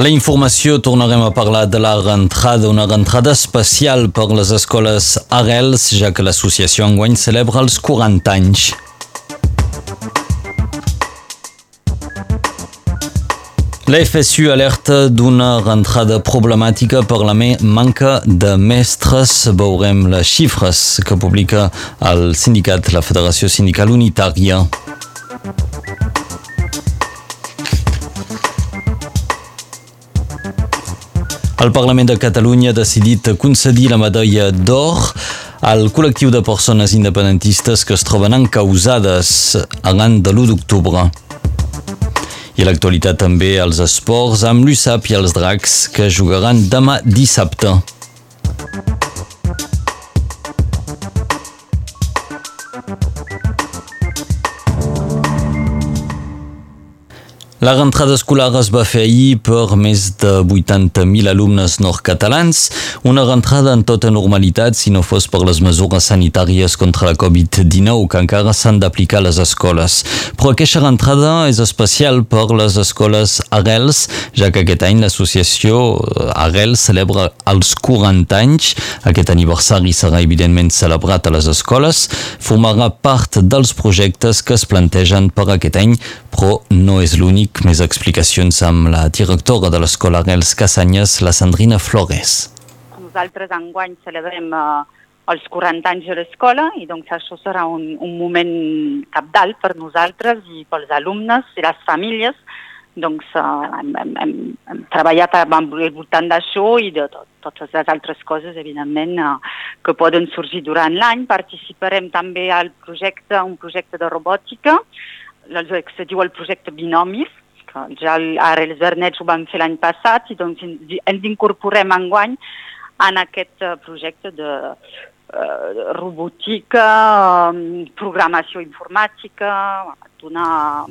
A la informació tornarem a parlar de la rentrada, una rentrada especial per les escoles Arrels, ja que l'associació enguany celebra els 40 anys. La FSU alerta d'una rentrada problemàtica per la manca de mestres. Veurem les xifres que publica el sindicat, la Federació Sindical Unitària. El Parlament de Catalunya ha decidit concedir la medalla d'or al col·lectiu de persones independentistes que es troben encausades arran de l'1 d'octubre. I a l'actualitat també els esports amb l'USAP i els Dracs que jugaran demà dissabte. La rentrada escolar es va fer ahir per més de 80.000 alumnes nord-catalans, una rentrada en tota normalitat si no fos per les mesures sanitàries contra la Covid-19 que encara s'han d'aplicar a les escoles. Però aquesta rentrada és especial per les escoles Arrels, ja que aquest any l'associació Arrels celebra els 40 anys. Aquest aniversari serà evidentment celebrat a les escoles, formarà part dels projectes que es plantegen per aquest any, però no és l'únic. Més explicacions amb la directora de l'Escola Arrels Casanyes, la Sandrina Flores. Nosaltres enguany celebrem eh, els 40 anys de l'escola i doncs això serà un, un moment capdalt per nosaltres i pels alumnes i les famílies. Doncs uh, hem, hem, hem, treballat al voltant d'això i de tot, totes les altres coses, evidentment, uh, que poden sorgir durant l'any. Participarem també al projecte, un projecte de robòtica, el que se diu el projecte Binomis, que ja ara els Vernets ho van fer l'any passat i doncs ens incorporem enguany en aquest eh, projecte de uh, robòtica, um, programació informàtica, donar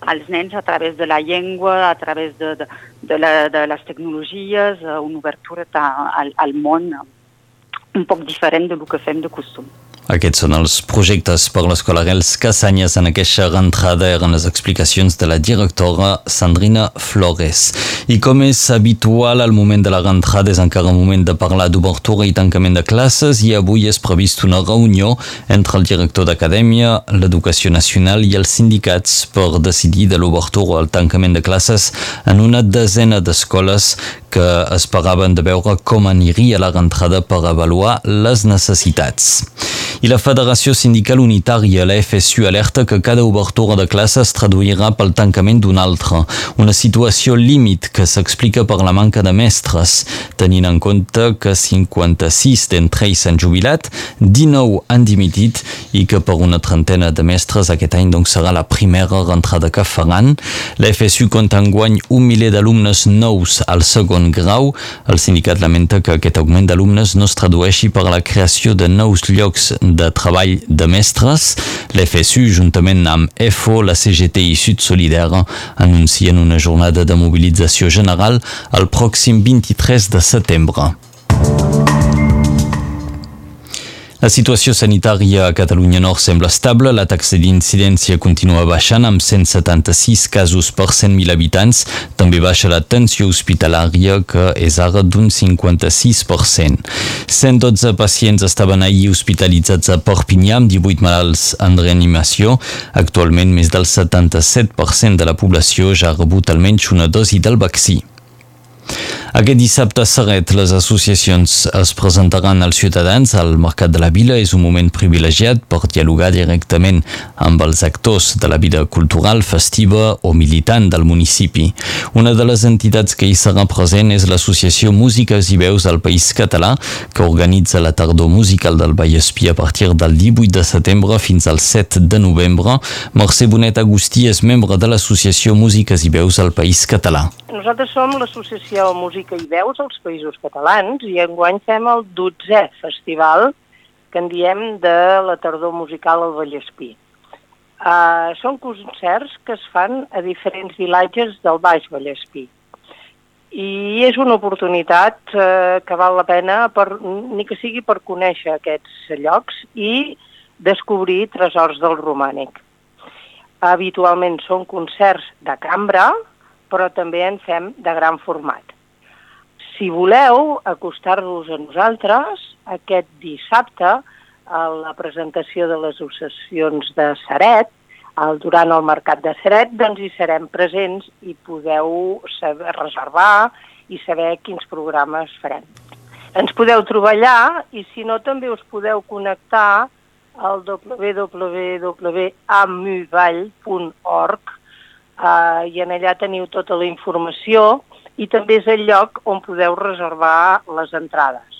als nens a través de la llengua, a través de, de, de, la, de les tecnologies, una obertura al, al món un poc diferent del que fem de costum. Aquests són els projectes per l'Escola Gels Casanyes en aquesta rentrada eren les explicacions de la directora Sandrina Flores. I com és habitual al moment de la rentrada és encara un moment de parlar d'obertura i tancament de classes i avui és previst una reunió entre el director d'acadèmia, l'Educació Nacional i els sindicats per decidir de l'obertura o el tancament de classes en una desena d'escoles que esperaven de veure com aniria la rentrada per avaluar les necessitats. I la Federació Sindical Unitària, la FSU, alerta que cada obertura de classe es traduirà pel tancament d'una altra, una situació límit que s'explica per la manca de mestres, tenint en compte que 56 d'entre ells s'han jubilat, 19 han dimitit i que per una trentena de mestres aquest any doncs, serà la primera rentrada que faran. La FSU compta enguany un miler d'alumnes nous al segon grau. El sindicat lamenta que aquest augment d'alumnes no es tradueixi per la creació de nous llocs de treball de mestres. L'FSU, juntament amb EFO, la CGT i Sud Solidària, anuncien una jornada de mobilització general el pròxim 23 de setembre. La situació sanitària a Catalunya Nord sembla estable, la taxa d'incidència continua baixant amb 176 casos per 100.000 habitants, també baixa la tensió hospitalària que és ara d'un 56%. 112 pacients estaven ahir hospitalitzats a Perpinyà amb 18 malalts en reanimació. Actualment més del 77% de la població ja ha rebut almenys una dosi del vaccí. Aquest dissabte a Serret les associacions es presentaran als ciutadans al Mercat de la Vila. És un moment privilegiat per dialogar directament amb els actors de la vida cultural, festiva o militant del municipi. Una de les entitats que hi serà present és l'Associació Músiques i Veus del País Català, que organitza la tardor musical del Vallespí a partir del 18 de setembre fins al 7 de novembre. Mercè Bonet Agustí és membre de l'Associació Músiques i Veus al País Català. Nosaltres som l'Associació Música i Veus als Països Catalans i enguany fem el 12è festival que en diem de la tardor musical al Vallespí. Uh, són concerts que es fan a diferents vilatges del Baix Vallespí. I és una oportunitat uh, que val la pena, per, ni que sigui per conèixer aquests llocs i descobrir tresors del romànic. Habitualment són concerts de cambra, però també en fem de gran format. Si voleu acostar-vos a nosaltres, aquest dissabte, a la presentació de les associacions de Saret, el, durant el mercat de Saret, doncs hi serem presents i podeu saber, reservar i saber quins programes farem. Ens podeu trobar allà i si no també us podeu connectar al www.amuvall.org eh, i en allà teniu tota la informació i també és el lloc on podeu reservar les entrades.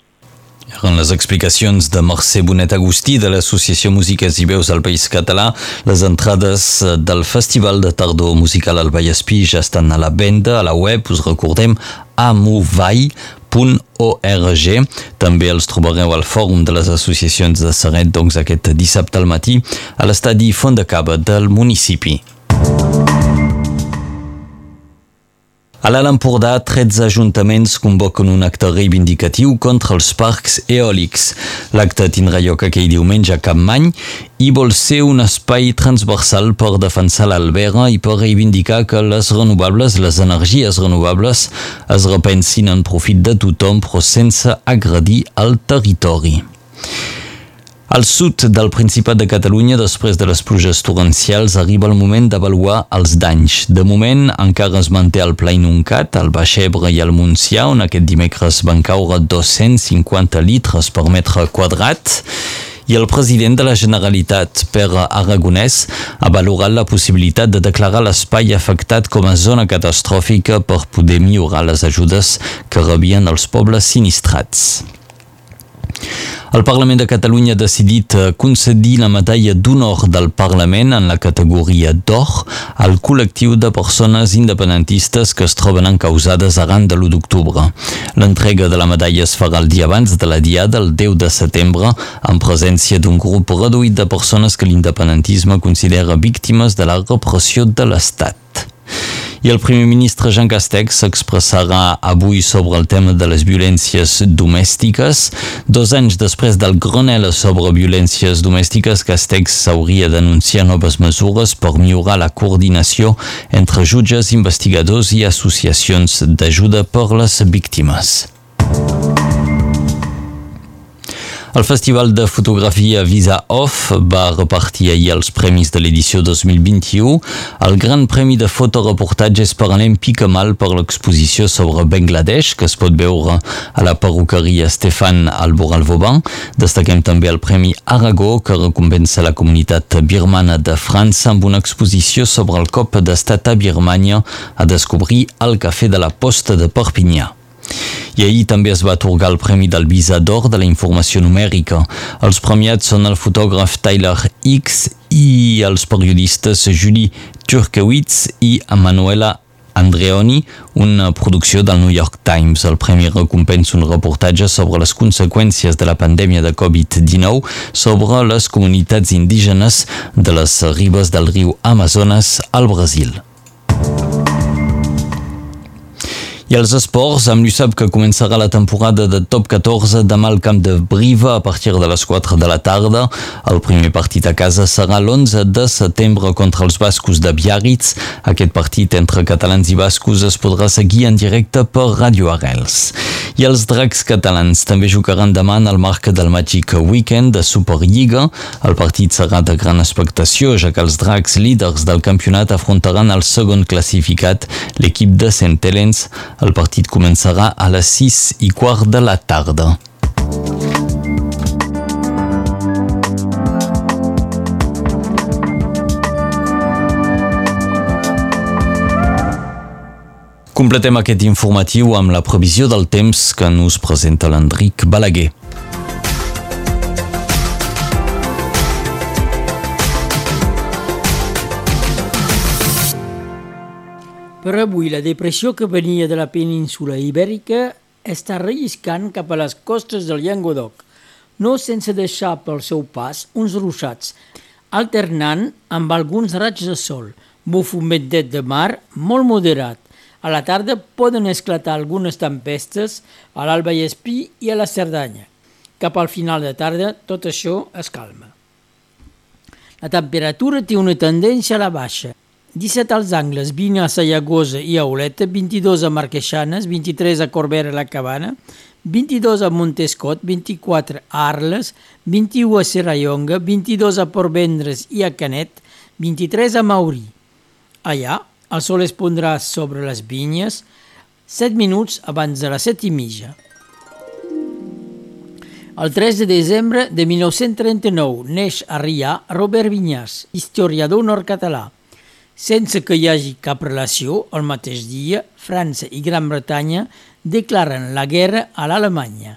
Eren les explicacions de Mercè Bonet Agustí de l'Associació Músiques i Veus al País Català. Les entrades del Festival de Tardor Musical al Vallespí ja estan a la venda a la web, us recordem, amuvall.org. També els trobareu al Fòrum de les Associacions de Serret, doncs aquest dissabte al matí, a l'estadi Font de Cava del municipi. A l'Alt Empordà, 13 ajuntaments convoquen un acte reivindicatiu contra els parcs eòlics. L'acte tindrà lloc aquell diumenge a Campmany i vol ser un espai transversal per defensar l'albera i per reivindicar que les renovables, les energies renovables, es repensin en profit de tothom però sense agredir el territori. Al sud del Principat de Catalunya, després de les pluges torrencials, arriba el moment d'avaluar els danys. De moment, encara es manté el Pla Inuncat, al Baix Ebre i al Montsià, on aquest dimecres van caure 250 litres per metre quadrat i el president de la Generalitat, Pere Aragonès, ha valorat la possibilitat de declarar l'espai afectat com a zona catastròfica per poder millorar les ajudes que rebien els pobles sinistrats. El Parlament de Catalunya ha decidit eh, concedir la medalla d'honor del Parlament en la categoria d'or al col·lectiu de persones independentistes que es troben encausades arran de l'1 d'octubre. L'entrega de la medalla es farà el dia abans de la diada, el 10 de setembre, en presència d'un grup reduït de persones que l'independentisme considera víctimes de la repressió de l'Estat i el primer ministre Jean Castex s'expressarà avui sobre el tema de les violències domèstiques. Dos anys després del Gronel sobre violències domèstiques, Castex s'hauria d'anunciar noves mesures per millorar la coordinació entre jutges, investigadors i associacions d'ajuda per les víctimes. El Festival de Fotografia Visa Off va repartir ahir els premis de l'edició 2021. El Gran Premi de Fotoreportatge és per anem pica mal per l'exposició sobre Bangladesh, que es pot veure a la perruqueria Stefan Alboral-Vauban. Destaquem també el Premi Aragó, que recompensa la comunitat birmana de França amb una exposició sobre el cop d'estat a Birmania a descobrir el cafè de la Posta de Perpinyà. I ahir també es va atorgar el Premi del Visa d'Or de la Informació Numèrica. Els premiats són el fotògraf Tyler X i els periodistes Julie Turkewitz i Manuela Andreoni, una producció del New York Times. El premi recompensa un reportatge sobre les conseqüències de la pandèmia de Covid-19 sobre les comunitats indígenes de les ribes del riu Amazones al Brasil. I els esports, amb l'USAP que començarà la temporada de top 14 demà al camp de Briva a partir de les 4 de la tarda. El primer partit a casa serà l'11 de setembre contra els bascos de Biarritz. Aquest partit entre catalans i bascos es podrà seguir en directe per Radio Arrels. I els dracs catalans també jugaran demà en el marc del Magic Weekend de Superliga. El partit serà de gran expectació, ja que els dracs líders del campionat afrontaran el segon classificat, l'equip de Saint Helens, el partit començarà a les 6 i quart de la tarda. Completem aquest informatiu amb la previsió del temps que nos presenta l'Enric Balaguer. Per avui, la depressió que venia de la península ibèrica està relliscant cap a les costes del Llenguadoc, no sense deixar pel seu pas uns ruixats, alternant amb alguns raigs de sol, bufumetet de mar molt moderat. A la tarda poden esclatar algunes tempestes a l'Alba i Espí i a la Cerdanya. Cap al final de tarda tot això es calma. La temperatura té una tendència a la baixa 17 als Angles, 20 a Sallagosa i a Oleta, 22 a Marqueixanes, 23 a Corbera la Cabana, 22 a Montescot, 24 a Arles, 21 a Serrallonga, 22 a Portvendres i a Canet, 23 a Maurí. Allà, el sol es pondrà sobre les vinyes 7 minuts abans de les 7 i mitja. El 3 de desembre de 1939 neix a Rià Robert Vinyàs, historiador nord-català. Sense que hi hagi cap relació, el mateix dia, França i Gran Bretanya declaren la guerra a l'Alemanya.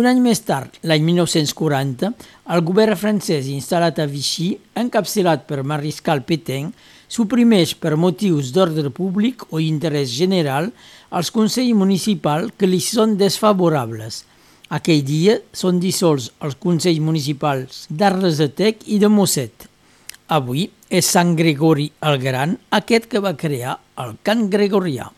Un any més tard, l'any 1940, el govern francès instal·lat a Vichy, encapçalat per Mariscal Pétain, suprimeix per motius d'ordre públic o interès general els consells municipals que li són desfavorables. Aquell dia són dissolts els consells municipals d'Arles de Tec i de Mosset. Avui és Sant Gregori el Gran, aquest que va crear el cant gregorià.